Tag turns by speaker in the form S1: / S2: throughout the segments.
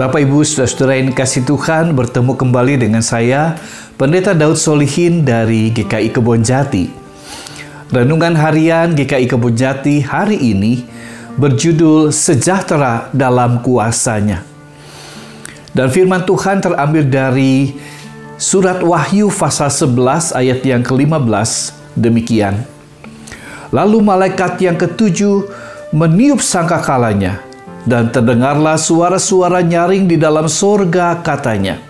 S1: Bapak Ibu Saudara-saudara yang kasih Tuhan bertemu kembali dengan saya Pendeta Daud Solihin dari GKI Kebon Jati. Renungan harian GKI Kebon Jati hari ini berjudul Sejahtera dalam Kuasanya. Dan firman Tuhan terambil dari surat Wahyu pasal 11 ayat yang ke-15 demikian. Lalu malaikat yang ketujuh meniup sangkakalanya dan terdengarlah suara-suara nyaring di dalam sorga katanya.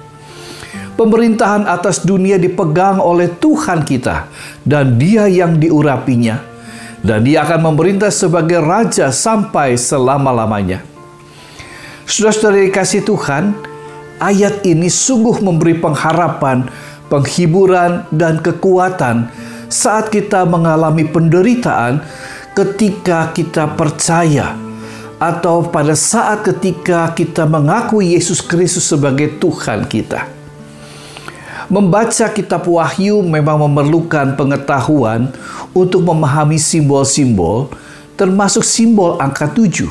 S1: Pemerintahan atas dunia dipegang oleh Tuhan kita dan dia yang diurapinya. Dan dia akan memerintah sebagai raja sampai selama-lamanya. Saudara-saudara dikasih Tuhan, ayat ini sungguh memberi pengharapan, penghiburan, dan kekuatan saat kita mengalami penderitaan ketika kita percaya atau pada saat ketika kita mengakui Yesus Kristus sebagai Tuhan kita. Membaca kitab Wahyu memang memerlukan pengetahuan untuk memahami simbol-simbol termasuk simbol angka tujuh.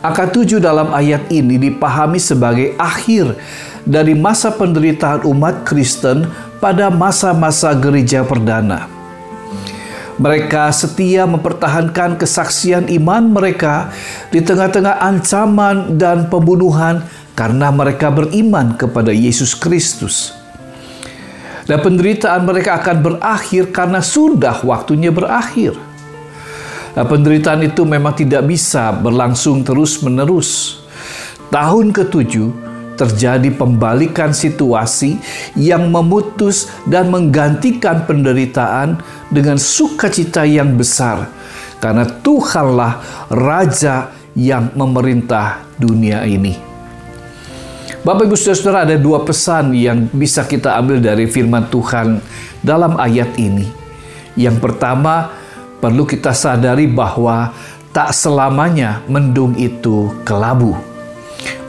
S1: Angka tujuh dalam ayat ini dipahami sebagai akhir dari masa penderitaan umat Kristen pada masa-masa gereja perdana. Mereka setia mempertahankan kesaksian iman mereka di tengah-tengah ancaman dan pembunuhan karena mereka beriman kepada Yesus Kristus. Dan penderitaan mereka akan berakhir karena sudah waktunya berakhir. Nah, penderitaan itu memang tidak bisa berlangsung terus-menerus. Tahun ketujuh terjadi pembalikan situasi yang memutus dan menggantikan penderitaan dengan sukacita yang besar karena Tuhanlah raja yang memerintah dunia ini. Bapak Ibu Saudara ada dua pesan yang bisa kita ambil dari firman Tuhan dalam ayat ini. Yang pertama, perlu kita sadari bahwa tak selamanya mendung itu kelabu.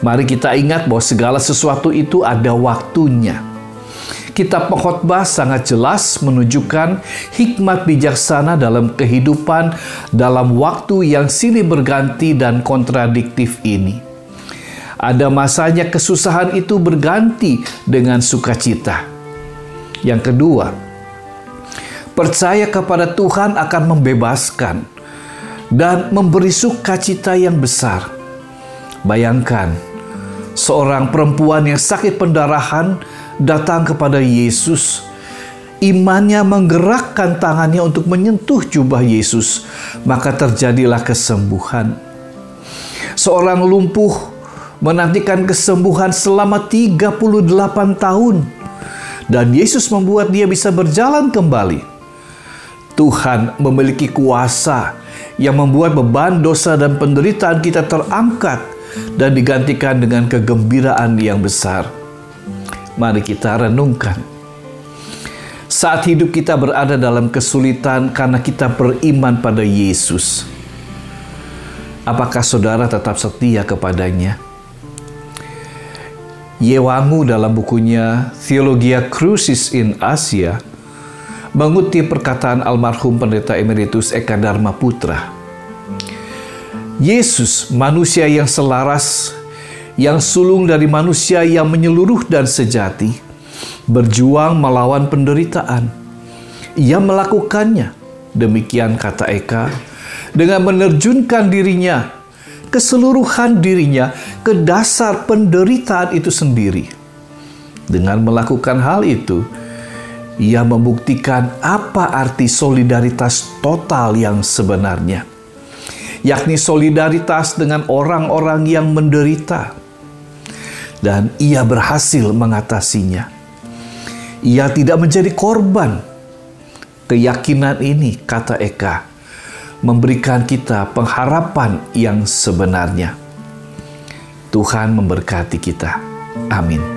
S1: Mari kita ingat bahwa segala sesuatu itu ada waktunya. Kitab pengkhotbah sangat jelas menunjukkan hikmat bijaksana dalam kehidupan dalam waktu yang silih berganti dan kontradiktif ini. Ada masanya kesusahan itu berganti dengan sukacita. Yang kedua, percaya kepada Tuhan akan membebaskan dan memberi sukacita yang besar. Bayangkan, seorang perempuan yang sakit pendarahan datang kepada Yesus. Imannya menggerakkan tangannya untuk menyentuh jubah Yesus, maka terjadilah kesembuhan. Seorang lumpuh menantikan kesembuhan selama 38 tahun dan Yesus membuat dia bisa berjalan kembali. Tuhan memiliki kuasa yang membuat beban dosa dan penderitaan kita terangkat dan digantikan dengan kegembiraan yang besar. Mari kita renungkan. Saat hidup kita berada dalam kesulitan karena kita beriman pada Yesus, apakah saudara tetap setia kepadanya? Yewangu dalam bukunya Theologia Crucis in Asia mengutip perkataan almarhum pendeta emeritus Eka Dharma Putra Yesus, manusia yang selaras, yang sulung dari manusia yang menyeluruh dan sejati, berjuang melawan penderitaan. Ia melakukannya, demikian kata Eka, dengan menerjunkan dirinya, keseluruhan dirinya ke dasar penderitaan itu sendiri. Dengan melakukan hal itu, ia membuktikan apa arti solidaritas total yang sebenarnya yakni solidaritas dengan orang-orang yang menderita. Dan ia berhasil mengatasinya. Ia tidak menjadi korban. Keyakinan ini, kata Eka, memberikan kita pengharapan yang sebenarnya. Tuhan memberkati kita. Amin.